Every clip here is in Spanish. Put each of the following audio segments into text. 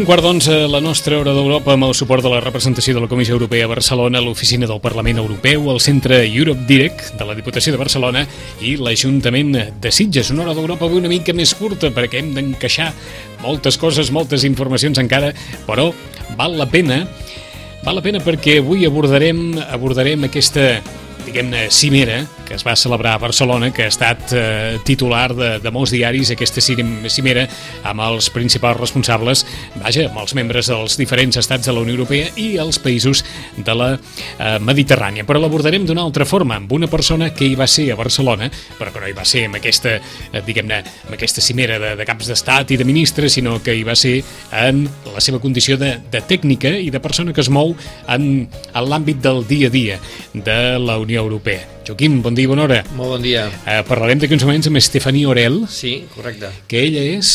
Un quart d'onze, la nostra hora d'Europa amb el suport de la representació de la Comissió Europea a Barcelona, l'Oficina del Parlament Europeu, el Centre Europe Direct de la Diputació de Barcelona i l'Ajuntament de Sitges. Una hora d'Europa avui una mica més curta perquè hem d'encaixar moltes coses, moltes informacions encara, però val la pena val la pena perquè avui abordarem abordarem aquesta diguem-ne, cimera que es va celebrar a Barcelona, que ha estat eh, titular de, de molts diaris, aquesta cimera amb els principals responsables, vaja, amb els membres dels diferents estats de la Unió Europea i els països de la eh, Mediterrània. Però l'abordarem d'una altra forma, amb una persona que hi va ser a Barcelona, però que no hi va ser amb aquesta, eh, diguem-ne, amb aquesta cimera de, de caps d'estat i de ministres, sinó que hi va ser en la seva condició de, de tècnica i de persona que es mou en, en l'àmbit del dia a dia de la Unió Unió Europea. Joaquim, bon dia i bona hora. Molt bon dia. Eh, parlarem d'aquí uns moments amb Estefania Orel. Sí, correcte. Que ella és...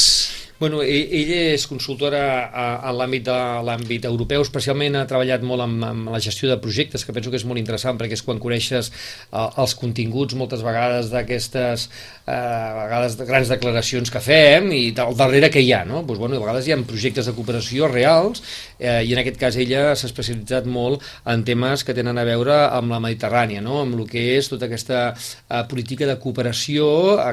Bueno, ell, ella és consultora a l'àmbit de l'àmbit europeu, especialment ha treballat molt amb, amb la gestió de projectes, que penso que és molt interessant, perquè és quan coneixes uh, els continguts moltes vegades d'aquestes uh, a vegades grans declaracions que fem i al darrere que hi ha, no? Pues, bueno, a vegades hi ha projectes de cooperació reals eh, i en aquest cas ella s'ha especialitzat molt en temes que tenen a veure amb la Mediterrània, no? amb el que és tota aquesta uh, política de cooperació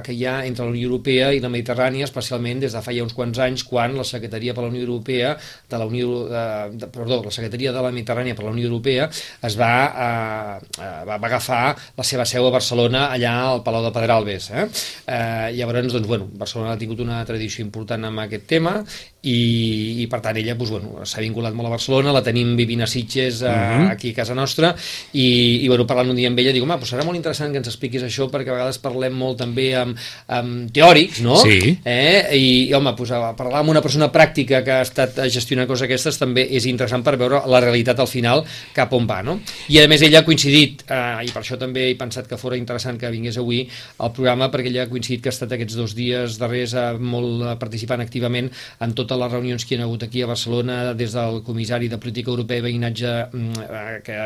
que hi ha entre la Unió Europea i la Mediterrània, especialment des de fa ja uns quants anys quan la Secretaria per la Unió Europea de la Unió, eh, de, perdó, la Secretaria de la Mediterrània per la Unió Europea es va, eh, eh, va, agafar la seva seu a Barcelona allà al Palau de Pedralbes eh? Eh, llavors doncs, bueno, Barcelona ha tingut una tradició important amb aquest tema i, i per tant ella doncs, bueno, s'ha vinculat molt a Barcelona, la tenim vivint a Sitges uh eh, -huh. Mhm. aquí a casa nostra i, i bueno, parlant un dia amb ella dic, home, doncs serà molt interessant que ens expliquis això perquè a vegades parlem molt també amb, amb teòrics, no? Sí. Eh? I, i home, pues, parlar amb una persona pràctica que ha estat gestionant coses aquestes també és interessant per veure la realitat al final cap on va, no? I a més ella ha coincidit, eh, i per això també he pensat que fora interessant que vingués avui al programa perquè ella ha coincidit que ha estat aquests dos dies darrers eh, molt participant activament en tot totes les reunions que hi ha hagut aquí a Barcelona des del comissari de política europea i veïnatge mm, eh, que,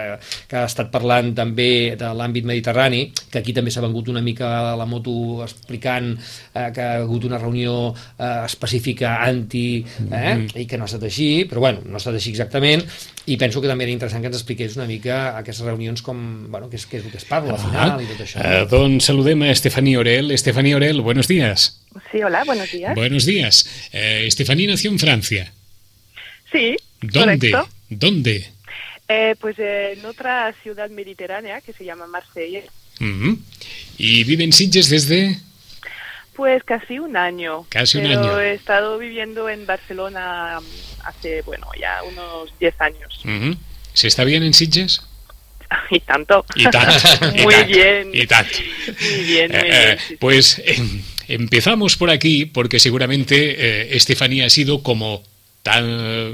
que ha estat parlant també de l'àmbit mediterrani, que aquí també s'ha vengut una mica a la moto explicant eh, que ha hagut una reunió eh, específica anti eh, mm -hmm. i que no ha estat així, però bueno, no ha estat així exactament i penso que també era interessant que ens expliqués una mica aquestes reunions com, bueno, què és, què és el que es parla al final ah, i tot això. Uh, doncs saludem a Estefanía Orel. Estefanía Orel, buenos días. Sí, hola, buenos días. Buenos días. Eh, Estefanía nació en Francia. Sí, ¿Dónde? ¿Dónde? Eh, pues en otra ciudad mediterránea que se llama Marsella. ¿Y vive en Sitges desde...? Pues casi un año. Casi un año. he estado viviendo en Barcelona hace, bueno, ya unos 10 años. ¿Se está bien en Sitges? Y tanto. Y tanto. muy bien. Y tanto. Muy bien, muy eh, bien. Pues... Empezamos por aquí porque seguramente eh, Estefanía ha sido como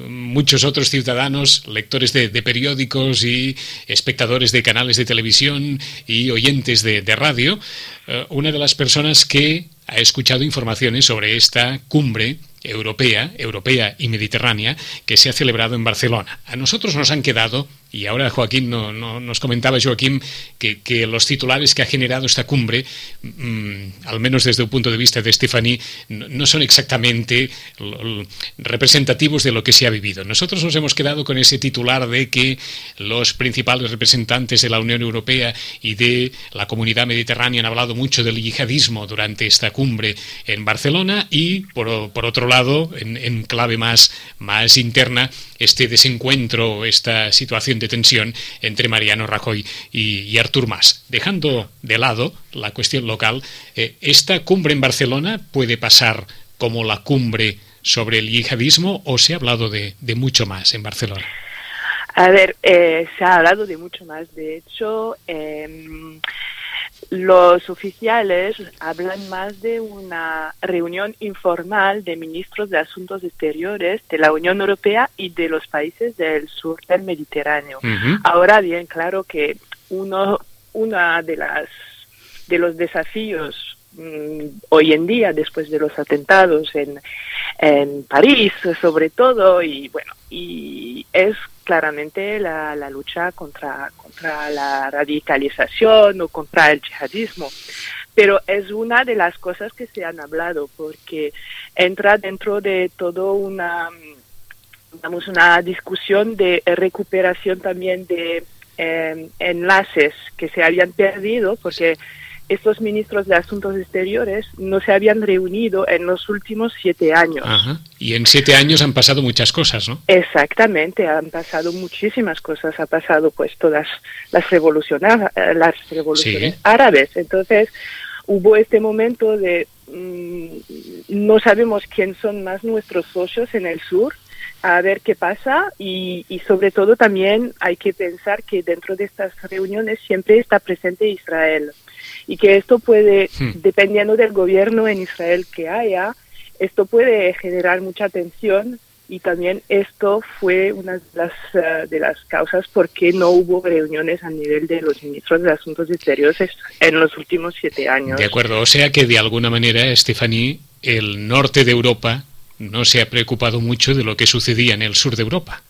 muchos otros ciudadanos, lectores de, periódicos y espectadores de canales de televisión y oyentes de, radio, eh, una de las personas que ha escuchado informaciones sobre esta cumbre europea, europea y mediterránea que se ha celebrado en Barcelona. A nosotros nos han quedado y ahora Joaquín no, nos comentaba Joaquín que, los titulares que ha generado esta cumbre, mm, al menos desde el punto de vista de Stephanie, no, son exactamente representativos de lo que se ha vivido. Nosotros nos hemos quedado con ese titular de que los principales representantes de la Unión Europea y de la comunidad mediterránea han hablado mucho del yihadismo durante esta cumbre en Barcelona y, por, otro lado, en, clave más, más interna, este desencuentro, esta situación de tensión entre Mariano Rajoy y, Artur Mas. Dejando de lado la cuestión local, eh, ¿esta cumbre en Barcelona puede pasar como la cumbre sobre el yihadismo o se ha hablado de, mucho más en Barcelona? A ver, eh, se ha hablado de mucho más. De hecho, em, los oficiales hablan más de una reunión informal de ministros de Asuntos Exteriores de la Unión Europea y de los países del sur del Mediterráneo. Ahora bien, claro que uno una de las de los desafíos mm, hoy en día después de los atentados en, en París sobre todo y bueno y es claramente la, la lucha contra, contra la radicalización o contra el yihadismo. Pero es una de las cosas que se han hablado porque entra dentro de todo una una discusión de recuperación también de eh, enlaces que se habían perdido porque estos ministros de Asuntos Exteriores no se habían reunido en los últimos siete años. Y en siete años han pasado muchas cosas, ¿no? Exactamente, han pasado muchísimas cosas. Ha pasado pues todas las revoluciones, eh, las revoluciones árabes. Entonces hubo este momento de mm, no sabemos quién son más nuestros socios en el sur a ver qué pasa y, y, sobre todo también hay que pensar que dentro de estas reuniones siempre está presente Israel y que esto puede, dependiendo del gobierno en Israel que haya, esto puede generar mucha tensión y también esto fue una de las, eh, de las causas por qué no hubo reuniones a nivel de los ministros de Asuntos Exteriores en los últimos siete años. De acuerdo, o sea que de alguna manera, Stephanie, el norte de Europa no se ha preocupado mucho de lo que sucedía en el sur de Europa.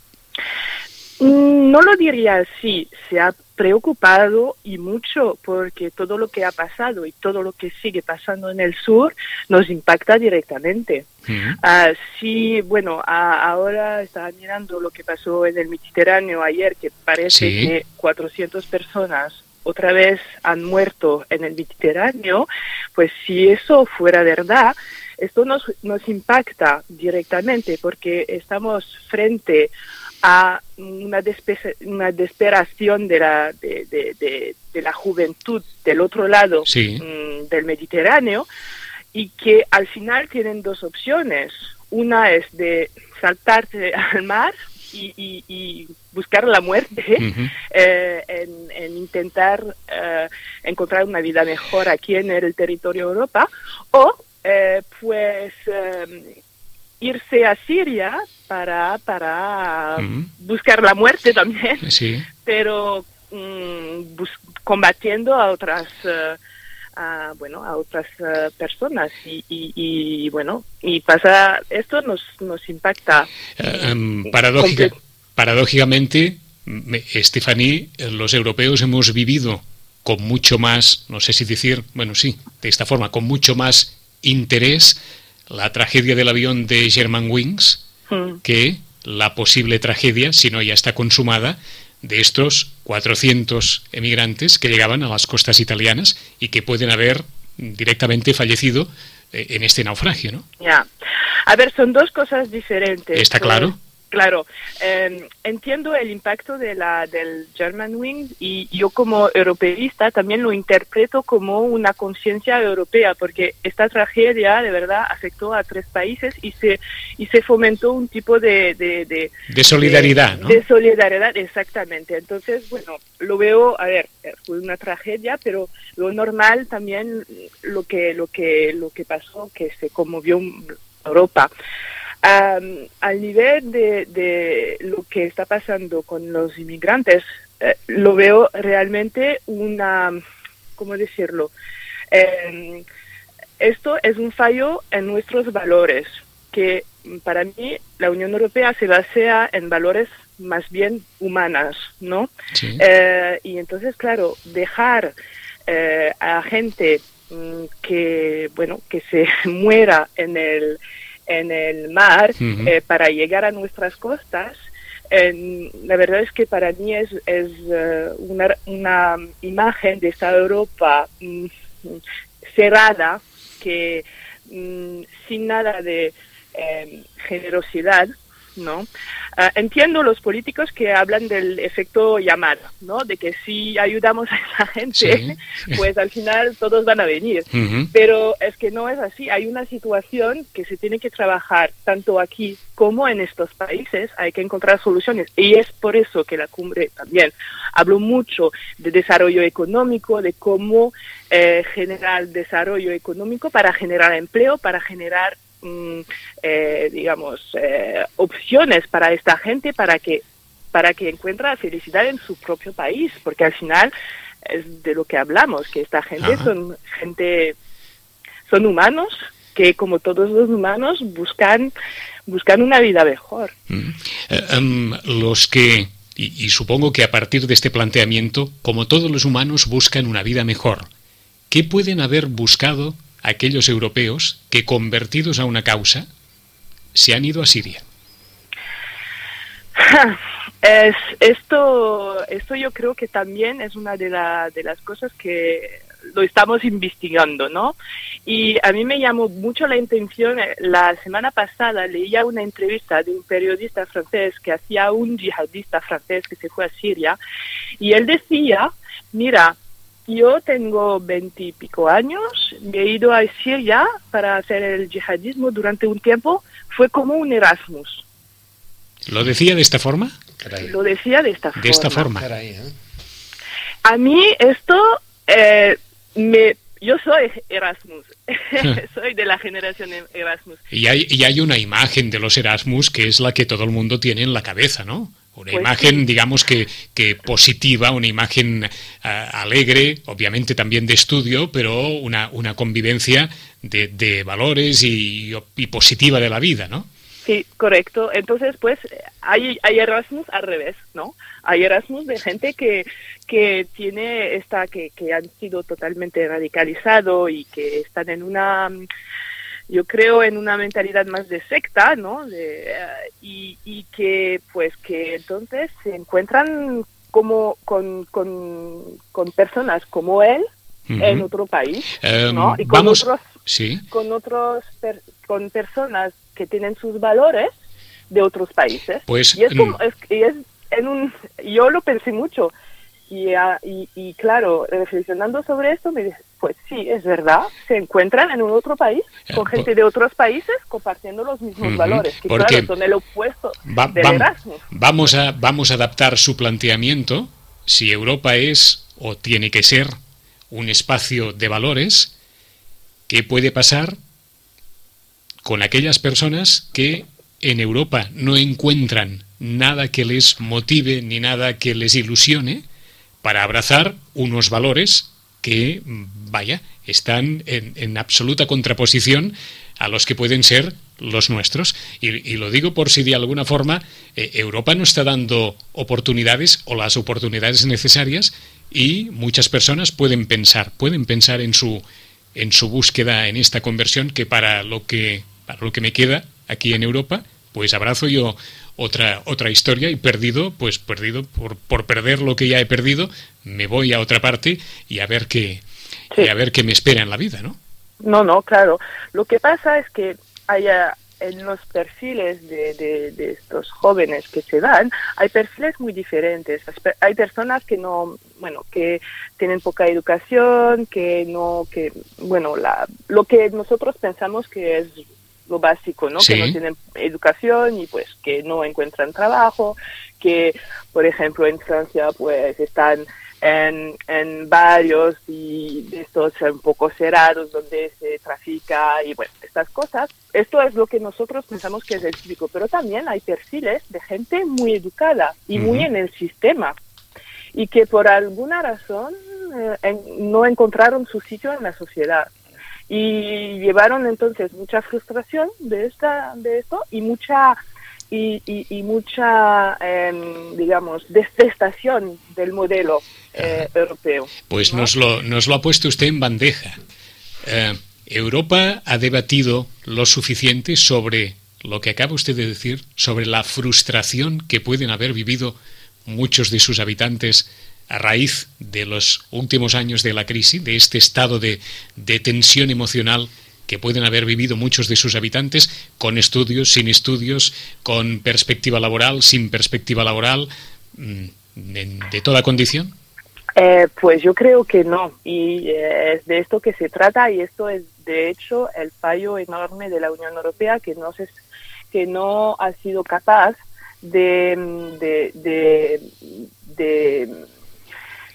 No lo diría así, se ha preocupado y mucho porque todo lo que ha pasado y todo lo que sigue pasando en el sur nos impacta directamente. Ah, sí, bueno, ahora estaba mirando lo que pasó en el Mediterráneo ayer, que parece que 400 personas otra vez han muerto en el Mediterráneo, pues si eso fuera verdad, esto nos, nos impacta directamente porque estamos frente a una, una desesperación de la, de, de, de, la juventud del otro lado mm, del Mediterráneo y que al final tienen dos opciones. Una es de saltarse al mar y, y, buscar la muerte, eh, en, intentar eh, encontrar una vida mejor aquí en el territorio de Europa, o eh, pues irse a Siria para, para buscar la muerte también, pero mm, combatiendo a otras... a, bueno a otras personas. Y, y, bueno y pasa esto nos nos impacta. Em, paradójicamente Stephanie los europeos hemos vivido con mucho más no sé si decir bueno sí de esta forma con mucho más interés la tragedia del avión de Germanwings mm. que la posible tragedia, si no ya está consumada, de estos 400 emigrantes que llegaban a las costas italianas y que pueden haber directamente fallecido eh, en este naufragio, ¿no? Ya. A ver, son dos cosas diferentes. ¿Está claro? Claro, em, entiendo el impacto de la, del German Wing y yo como europeísta también lo interpreto como una conciencia europea porque esta tragedia de verdad afectó a tres países y se, y se fomentó un tipo de... De, de, solidaridad, ¿no? De solidaridad, exactamente. Entonces, bueno, lo veo, a ver, fue una tragedia, pero lo normal también lo que, lo que, lo que pasó, que se conmovió Europa al nivel de, lo que está pasando con los inmigrantes, eh, lo veo realmente una, ¿cómo decirlo? Em, esto es un fallo en nuestros valores, que para mí la Unión Europea se basa en valores más bien humanas, ¿no? Eh, y entonces, claro, dejar eh, a gente mm, que, bueno, que se muera en el en el mar eh, para llegar a nuestras costas, la verdad es que para mí es, es eh, una, una, imagen de esta Europa mm, cerrada que mm, sin nada de eh, generosidad ¿no? Ah, entiendo los políticos que hablan del efecto llamada, ¿no? De que si ayudamos a esa gente, pues al final todos van a venir. Pero es que no es así. Hay una situación que se tiene que trabajar tanto aquí como en estos países. Hay que encontrar soluciones. Y es por eso que la cumbre también habló mucho de desarrollo económico, de cómo eh, generar desarrollo económico para generar empleo, para generar eh, digamos, eh, opciones para esta gente para que, para que encuentre felicidad en su propio país, porque al final es de lo que hablamos, que esta gente son gente, son humanos que como todos los humanos buscan, buscan una vida mejor. Mm. Eh, em, los que y, supongo que a partir de este planteamiento, como todos los humanos buscan una vida mejor, ¿qué pueden haber buscado aquellos europeos que, convertidos a una causa, se han ido a Siria? Es, esto, esto yo creo que también es una de, la, de las cosas que lo estamos investigando, ¿no? Y a mí me llamó mucho la atención, eh, la semana pasada leía una entrevista de un periodista francés que hacía un yihadista francés que se fue a Siria y él decía, mira, yo tengo veintipico años, me he ido a Siria para hacer el yihadismo durante un tiempo, fue como un Erasmus. ¿Lo decía de esta forma? Lo decía de esta forma. De esta forma. ¿eh? A mí esto eh, me, yo soy Erasmus, soy de la generación Erasmus. Y hay, y hay una imagen de los Erasmus que es la que todo el mundo tiene en la cabeza, ¿no? Una Pues imagen, digamos que, que positiva, una imagen ah, alegre, obviamente también de estudio, pero una, una convivencia de, de valores y, y positiva de la vida, ¿no? Sí, correcto. Entonces, pues, hay, hay Erasmus al revés, ¿no? Hay Erasmus de gente que, que tiene esta, que, que han sido totalmente radicalizado y que están en una, yo creo, en una mentalidad más de secta, ¿no? De, eh, y, y que, pues, que entonces se encuentran como con, con, con personas como él en otro país, Em, ¿no? Y con vamos, otros sí. con otros per- con personas que tienen sus valores de otros países Pues, y es como mm. es, y es en un yo lo pensé mucho y, y, y claro reflexionando sobre esto me dije pues sí es verdad se encuentran en un otro país con gente de otros países compartiendo los mismos valores que porque claro son el opuesto Va- del vam- Erasmus vamos, a, vamos a adaptar su planteamiento. Si Europa es o tiene que ser un espacio de valores, ¿qué puede pasar con aquellas personas que en Europa no encuentran nada que les motive ni nada que les ilusione para abrazar unos valores que, vaya, están en, en absoluta contraposición a los que pueden ser los nuestros. Y, y lo digo por si de alguna forma eh, Europa no está dando oportunidades o las oportunidades necesarias y muchas personas pueden pensar, pueden pensar en su en su búsqueda en esta conversión que para lo que para lo que me queda aquí en Europa, pues abrazo yo otra otra historia y perdido, pues perdido por, por perder lo que ya he perdido, me voy a otra parte y a ver qué Sí. y a ver qué me espera en la vida, ¿no? No, no, claro. Lo que pasa es que haya en los perfiles de, de, de estos jóvenes que se dan, hay perfiles muy diferentes. Hay personas que no, bueno, que tienen poca educación, que no, que, bueno, la, lo que nosotros pensamos que es lo básico, ¿no? Sí. Que no tienen educación y pues que no encuentran trabajo, que, por ejemplo, en Francia pues están en, en barrios y de estos un poco cerrados donde se trafica y bueno, estas cosas. Esto es lo que nosotros pensamos que es el típico, pero también hay perfiles de gente muy educada y muy en el sistema y que por alguna razón eh, en- no encontraron su sitio en la sociedad y llevaron entonces mucha frustración de esta de esto y mucha y, y- y mucha em, digamos detestación del modelo eh, europeo Pues ¿no? nos, lo, nos lo ha puesto usted en bandeja. Eh, Europa ha debatido lo suficiente sobre lo que acaba usted de decir, sobre la frustración que pueden haber vivido muchos de sus habitantes a raíz de los últimos años de la crisis, de este estado de, de tensión emocional que pueden haber vivido muchos de sus habitantes con estudios, sin estudios, con perspectiva laboral, sin perspectiva laboral, mm, en- de toda condición. Eh, pues yo creo que no, y eh, es de esto que se trata, y esto es de hecho el fallo enorme de la Unión Europea que no, se, que no ha sido capaz de, mm, de, de,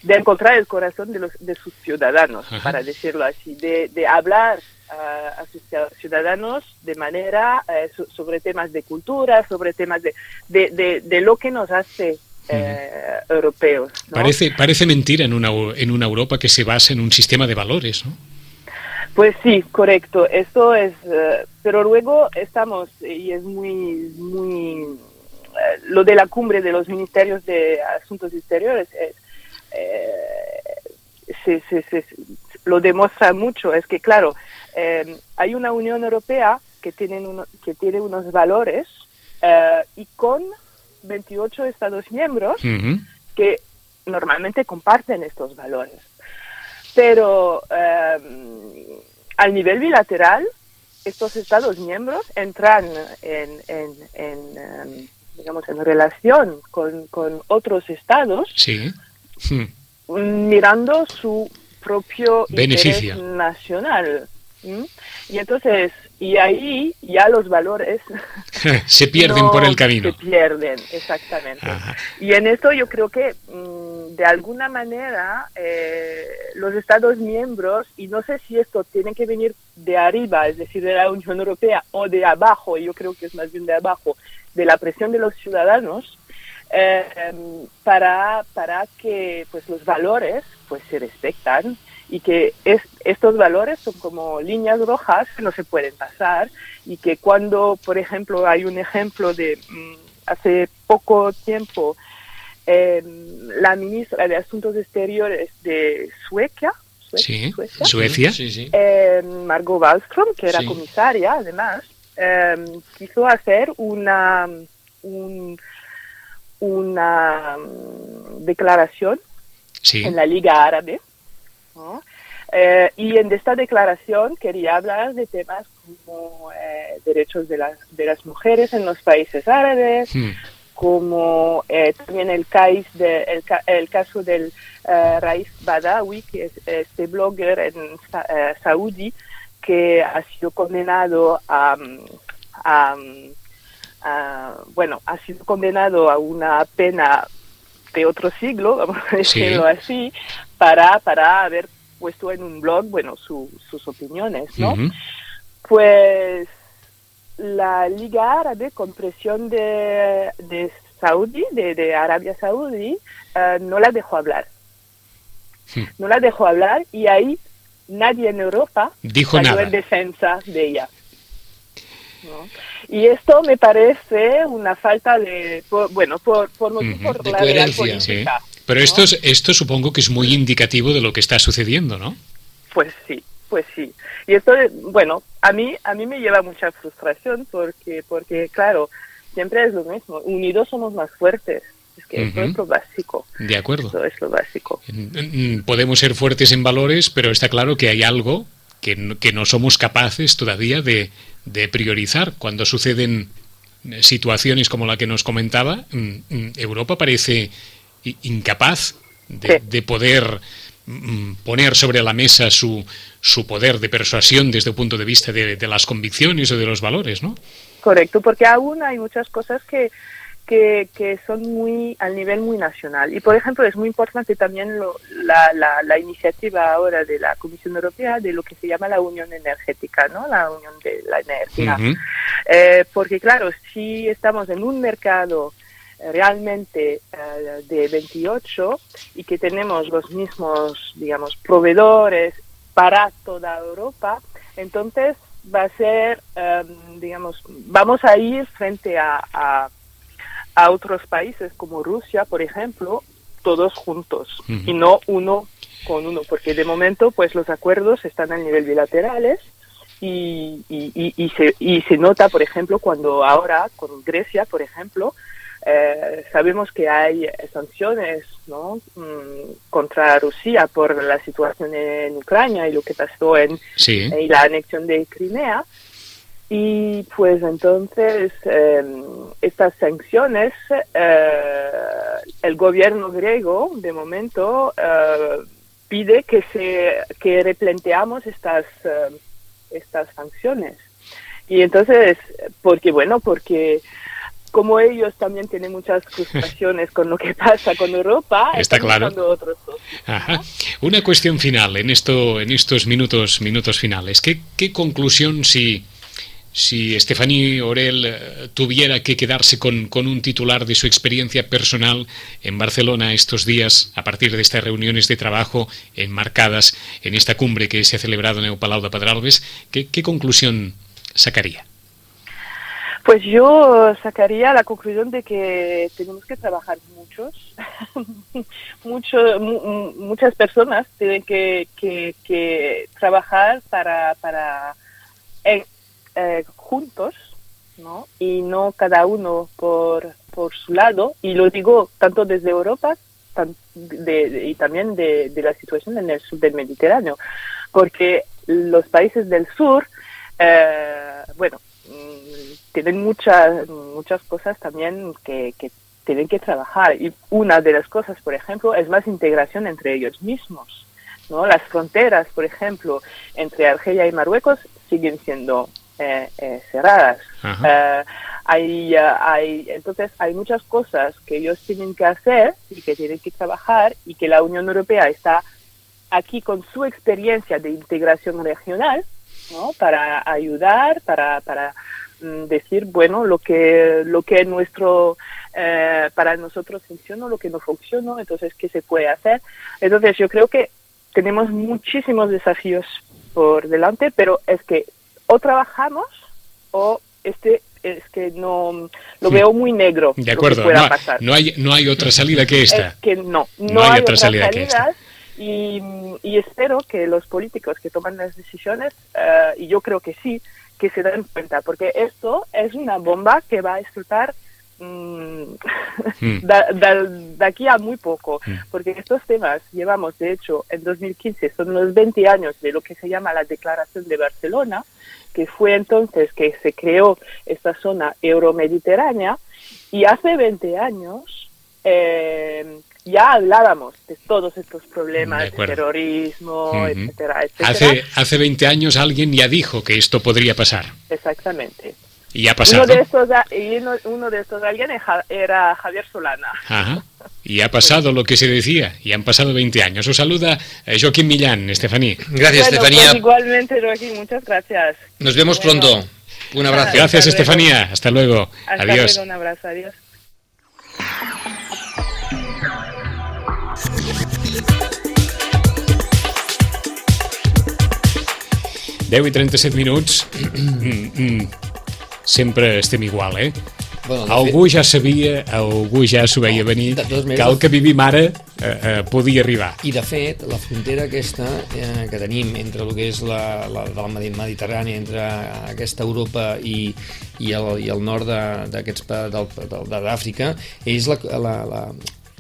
de, encontrar el corazón de, los, de sus ciudadanos, Ajá. para decirlo así, de, de hablar a, a sus ciudadanos de manera eh, so- sobre temas de cultura, sobre temas de, de, de, de lo que nos hace eh, europeos. ¿no? Parece, parece mentira en una, en una Europa que se basa en un sistema de valores, ¿no? Pues sí, correcto. Esto es, eh, pero luego estamos y es muy, muy eh, lo de la cumbre de los ministerios de asuntos exteriores es, eh, se, se- se- lo demuestra mucho. Es que claro, eh, hay una Unión Europea que tienen uno- que tiene unos valores eh, y con 28 Estados miembros que normalmente comparten estos valores. Pero eh, al nivel bilateral, estos Estados miembros entran en, en, em, digamos, en relación con, con otros estados sí. Mirando su propio interés nacional. Y entonces, y ahí ya los valores se pierden por el camino. Se pierden, exactamente. Y en esto yo creo que mm, de alguna manera eh, los Estados miembros, y no sé si esto tiene que venir de arriba, es decir, de la Unión Europea, o de abajo, yo creo que es más bien de abajo, de la presión de los ciudadanos, eh, para, para que pues los valores pues se respetan y que es, estos valores son como líneas rojas que no se pueden pasar y que cuando, por ejemplo, hay un ejemplo de mm, hace poco tiempo, eh, la ministra de Asuntos Exteriores de Suecia, Suecia, sí, eh, Margot Wallström, que era comisaria además, eh, quiso hacer una, una mm, declaración en la Liga Árabe eh, y en esta declaración quería hablar de temas como eh, derechos de las, de las mujeres en los países árabes, hmm. como eh, también el, cais de, el, el, caso del Raif Badawi, que es este blogger en Saudi, que ha sido condenado a, bueno, ha sido condenado a una pena de otro siglo, vamos a decirlo así, para, para haber puesto en un blog, bueno, sus opiniones, ¿no? Pues la Liga Árabe, con presión de, de Saudi, de, Arabia Saudí, eh, no la dejó hablar. No la dejó hablar y ahí nadie en Europa dijo nada en defensa de ella. Y esto me parece una falta de, bueno, por, por, la política. Pero esto, es, esto supongo que es muy indicativo de lo que está sucediendo, ¿no? Pues sí, pues sí. Y esto, bueno, a mí, a mí me lleva mucha frustración porque, porque claro, siempre es lo mismo. Unidos somos más fuertes. Es que esto es lo básico. De acuerdo. Esto es lo básico. Podemos ser fuertes en valores, pero está claro que hay algo que no, que no somos capaces todavía de, de priorizar. Cuando suceden situaciones como la que nos comentaba, Europa parece incapaz de, poder mm, poner sobre la mesa su, su poder de persuasión desde el punto de vista de, las convicciones o de los valores, ¿no? Correcto, porque aún hay muchas cosas que, que, que, son muy al nivel muy nacional. Y, por ejemplo, es muy importante también lo, la, la, iniciativa ahora de la Comisión Europea de lo que se llama la Unión Energética, ¿no? La Unión de la Energía. Eh, porque, claro, si estamos en un mercado realmente eh, de 28 y que tenemos los mismos, digamos, proveedores para toda Europa, entonces va a ser, em, digamos, vamos a ir frente a, a, otros países como Rusia, por ejemplo, todos juntos y no uno con uno, porque de momento pues los acuerdos están a nivel bilaterales y, y, y, se, y se nota, por ejemplo, cuando ahora con Grecia, por ejemplo, eh, sabemos que hay sanciones ¿no? Mm, contra Rusia por la situación en Ucrania y lo que pasó en, la anexión de Crimea. Y pues entonces em, estas sanciones, eh, el gobierno griego de momento eh, pide que se que replanteamos estas estas sanciones. Y entonces, porque bueno, porque como ellos también tienen muchas frustraciones con lo que pasa con Europa, está claro. Otros Una cuestión final en esto, en estos minutos, minutos finales. ¿Qué, qué conclusión si si Estefanía Orel eh, tuviera que quedarse con, con, un titular de su experiencia personal en Barcelona estos días, a partir de estas reuniones de trabajo enmarcadas en esta cumbre que se ha celebrado en el Palau de ¿qué, conclusión sacaría? Pues yo sacaría la conclusión de que tenemos que trabajar muchos, Mucho, muchas personas tienen que, que, trabajar para, para eh, juntos, ¿no? Y no cada uno por, por su lado, y lo digo tanto desde Europa y también de, la situación en el sur del Mediterráneo, porque los países del sur, eh, bueno, mm, tienen muchas, muchas cosas también que, que tienen que trabajar. Y una de las cosas, por ejemplo, es más integración entre ellos mismos. ¿no? Las fronteras, por ejemplo, entre Argelia y Marruecos siguen siendo cerradas. Eh, hay, hay, entonces hay muchas cosas que ellos tienen que hacer y que tienen que trabajar y que la Unión Europea está aquí con su experiencia de integración regional ¿no? para ayudar, para, para mm, decir, bueno, lo que, lo que nuestro, para nosotros funciona, lo que no funciona, entonces, ¿qué se puede hacer? Entonces, yo creo que tenemos muchísimos desafíos por delante, pero es que o trabajamos o este es que no lo veo muy negro. De acuerdo, no, hay no hay otra salida que esta. Es que no, no, hay, otra salida que esta. Y, y, espero que los políticos que toman las decisiones, eh, y yo creo que sí, que se den cuenta, porque esto es una bomba que va a explotar mm, hmm. de, aquí a muy poco, hmm. porque estos temas llevamos, de hecho, en 2015 son los 20 años de lo que se llama la Declaración de Barcelona, que fue entonces que se creó esta zona euromediterránea y hace 20 años eh, ya hablábamos de todos estos problemas de, terrorismo, etcétera, etcétera. Hace, hace 20 años alguien ya dijo que esto podría pasar. Exactamente. Y ha pasado. Uno de estos, uno, de estos alguien era Javier Solana. Ajá. Y ha pasado lo que se decía, y han pasado 20 años. Os saluda eh, Joaquín Millán, Estefanía. Gracias, Estefanía. Pues igualmente, Joaquín, muchas gracias. Nos vemos pronto. Un abrazo. Gracias, Estefanía. Hasta luego. Hasta adiós. Luego, un abrazo, adiós. Deu i 37 minuts. Sempre estem igual, eh? Bueno, algú fet... ja sabia, algú ja s'ho veia venir, que el que vivim ara eh, eh, podia arribar. I de fet, la frontera aquesta eh, que tenim entre el que és la, la, de la Mediterrània, entre aquesta Europa i, i, el, i el nord d'Àfrica, és la, la, la,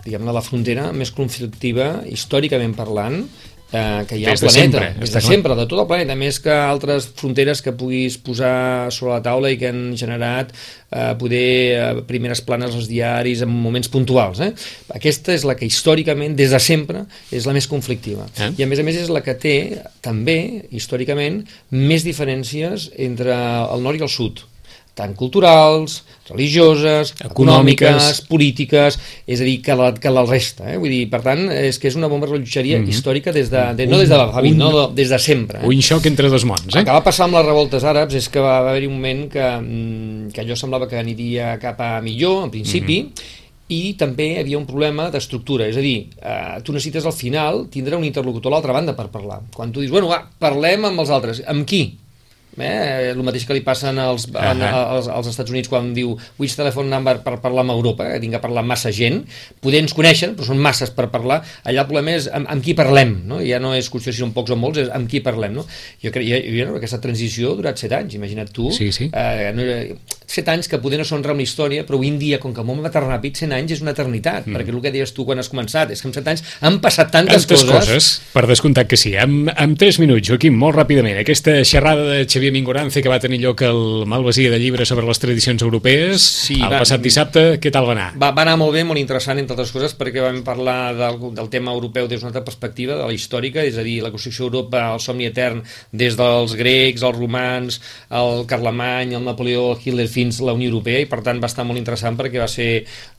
diguem la frontera més conflictiva històricament parlant eh, que hi ha des al planeta, de sempre, des de sempre, de tot el planeta, més que altres fronteres que puguis posar sobre la taula i que han generat eh, poder eh, primeres planes als diaris en moments puntuals. Eh? Aquesta és la que històricament, des de sempre, és la més conflictiva. Eh? I a més a més és la que té, també, històricament, més diferències entre el nord i el sud tant culturals, religioses, econòmiques, econòmiques polítiques, és a dir, que la, que la resta. Eh? Vull dir, per tant, és que és una bomba rellotgeria mm -hmm. històrica des de, de, no des de la Javi, no de, des de sempre. Eh? Un xoc entre dos mons. Eh? El que va passar amb les revoltes àrabs és que va haver-hi un moment que, mm, que allò semblava que aniria cap a millor, en principi, mm -hmm i també hi havia un problema d'estructura, és a dir, eh, tu necessites al final tindre un interlocutor a l'altra banda per parlar. Quan tu dius, bueno, va, parlem amb els altres, amb qui? Eh? El mateix que li passen als, uh -huh. als, als Estats Units quan diu which telephone number per parlar amb Europa, que tinc que parlar amb massa gent, poder ens coneixen, però són masses per parlar, allà el problema és amb, amb qui parlem, no? ja no és qüestió si són pocs o molts, és amb qui parlem. No? Jo crec que aquesta transició ha durat set anys, imagina't tu. Sí, sí. Eh, no, set anys que poder no són una història, però avui en dia, com que el món va tan ràpid, 100 anys és una eternitat, mm. perquè el que deies tu quan has començat, és que en 7 anys han passat tantes, tantes coses. coses. Per descomptat que sí. En, en 3 minuts, Joaquim, molt ràpidament, aquesta xerrada de Xavier Mingorance que va tenir lloc al Malvasia de Llibre sobre les tradicions europees sí, el va, passat dissabte, què tal va anar? Va, va anar molt bé, molt interessant, entre altres coses, perquè vam parlar del, del tema europeu des d'una altra perspectiva, de la històrica, és a dir, la construcció d'Europa, el somni etern, des dels grecs, els romans, el Carlemany, el Napoleó, el Hitler, fins la Unió Europea, i per tant va estar molt interessant perquè va ser,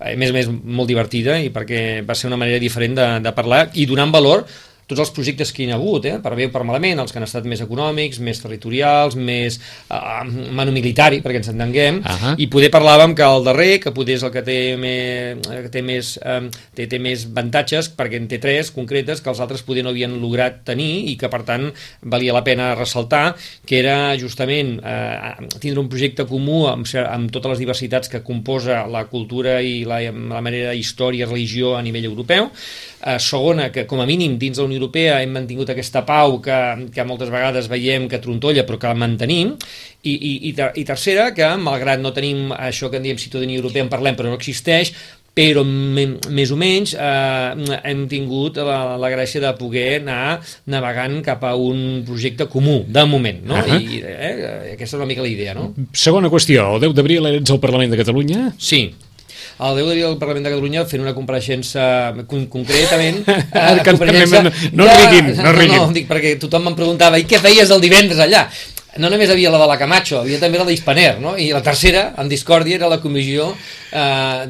a més a més, molt divertida i perquè va ser una manera diferent de, de parlar i donant valor tots els projectes que hi ha hagut, eh? per bé o per malament, els que han estat més econòmics, més territorials, més uh, manu militari, perquè ens entenguem, uh -huh. i poder parlàvem que el darrer, que poder és el que té més, que té més, um, té, té més avantatges, perquè en té tres concretes que els altres poder no havien lograt tenir i que per tant valia la pena ressaltar, que era justament uh, tindre un projecte comú amb, amb totes les diversitats que composa la cultura i la, la manera de història, religió a nivell europeu, uh, segona, que com a mínim dins de la Unió Unió Europea hem mantingut aquesta pau que, que moltes vegades veiem que trontolla però que la mantenim i, i, i, ter i tercera, que malgrat no tenim això que en diem ciutadania europea en parlem però no existeix, però més o menys eh, hem tingut la, la gràcia de poder anar navegant cap a un projecte comú, de moment, no? Uh -huh. I eh, aquesta és una mica la idea, no? Segona qüestió, el 10 d'abril ets al Parlament de Catalunya? Sí, el 10 d'abril al Parlament de Catalunya fent una compareixença con concretament eh, compareixença no, no, no riguin, no riguin. No, no, dic, perquè tothom em preguntava i què feies el divendres allà? No només havia la de la Camacho, havia també la d'Hispaner, no? I la tercera, en discòrdia, era la comissió eh,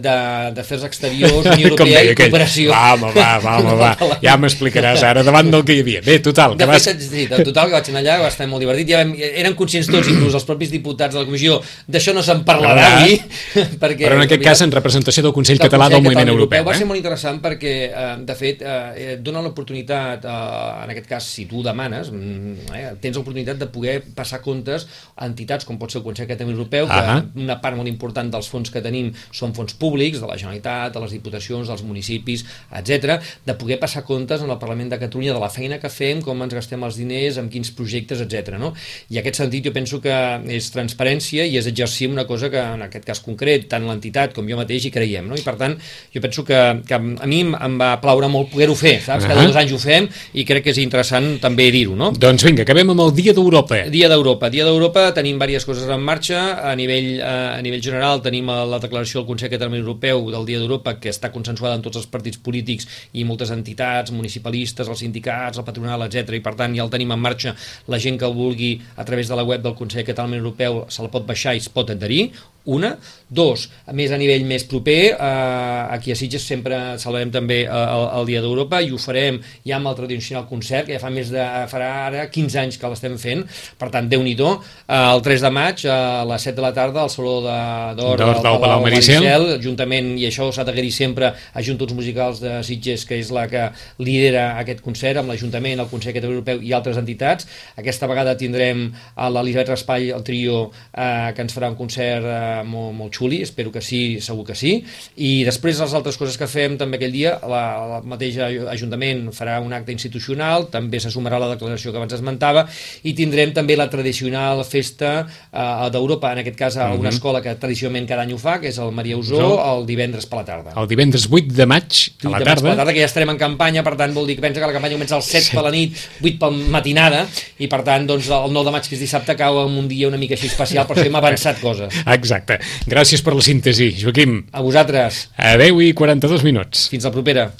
d'Afers Exteriors, Unió Europea i Cooperació. Va, home, va, va, home, va. Ja m'explicaràs ara davant del que hi havia. Bé, total. Que de vas... fet, sí, total, que vaig anar allà, va estar molt divertit. Ja vam, eren conscients tots, inclús els propis diputats de la comissió, d'això no se'n parlarà avui. Perquè, Però en aquest cas, en representació del Consell del Català del Moviment Europeu. Va ser eh? molt interessant perquè, eh, de fet, eh, dona l'oportunitat, eh, en aquest cas, si tu demanes, mm, eh, tens l'oportunitat de poder passar comptes a entitats com pot ser el Consell Català Europeu, que uh -huh. una part molt important dels fons que tenim són fons públics, de la Generalitat, de les diputacions, dels municipis, etc, de poder passar comptes en el Parlament de Catalunya de la feina que fem, com ens gastem els diners, amb quins projectes, etc. No? I en aquest sentit jo penso que és transparència i és exercir una cosa que en aquest cas concret, tant l'entitat com jo mateix hi creiem. No? I per tant, jo penso que, que a mi em va plaure molt poder-ho fer, saps? Uh -huh. Cada dos anys ho fem i crec que és interessant també dir-ho. No? Doncs vinga, acabem amb el Dia d'Europa. Dia d'Europa. Dia d'Europa tenim diverses coses en marxa. A nivell, a nivell general tenim la declaració del Consell Català Europeu del Dia d'Europa que està consensuada en tots els partits polítics i moltes entitats, municipalistes, els sindicats, el patronal, etc. I per tant ja el tenim en marxa. La gent que el vulgui a través de la web del Consell Català Europeu se la pot baixar i es pot adherir una. Dos, a més a nivell més proper, eh, aquí a Sitges sempre celebrem també eh, el, el Dia d'Europa i ho farem ja amb el tradicional concert, que ja fa més de, farà ara 15 anys que l'estem fent, per tant, déu nhi eh, el 3 de maig a les 7 de la tarda al Saló d'Or de, del Palau, Palau Maricel, Maricel juntament, i això s'ha d'agrair sempre a Juntos Musicals de Sitges, que és la que lidera aquest concert, amb l'Ajuntament, el Consell Català Europeu i altres entitats. Aquesta vegada tindrem a l'Elisabet Raspall, el trio, eh, que ens farà un concert eh, molt, molt xuli, espero que sí, segur que sí, i després les altres coses que fem també aquell dia, la, la mateixa Ajuntament farà un acte institucional, també se sumarà la declaració que abans esmentava, i tindrem també la tradicional festa eh, d'Europa, en aquest cas a una uh mhm. -huh. escola que tradicionalment cada any ho fa, que és el Maria Usó, el divendres per la tarda. El divendres 8 de maig, a la tarda. Per la tarda, que ja estarem en campanya, per tant vol dir que pensa que la campanya comença al 7 sí. per la nit, 8 per matinada, i per tant doncs, el 9 de maig, que és dissabte, cau en un dia una mica així especial, però hem avançat coses. Exacte. Gràcies per la síntesi, Joaquim. A vosaltres. A 10 i 42 minuts. Fins la propera.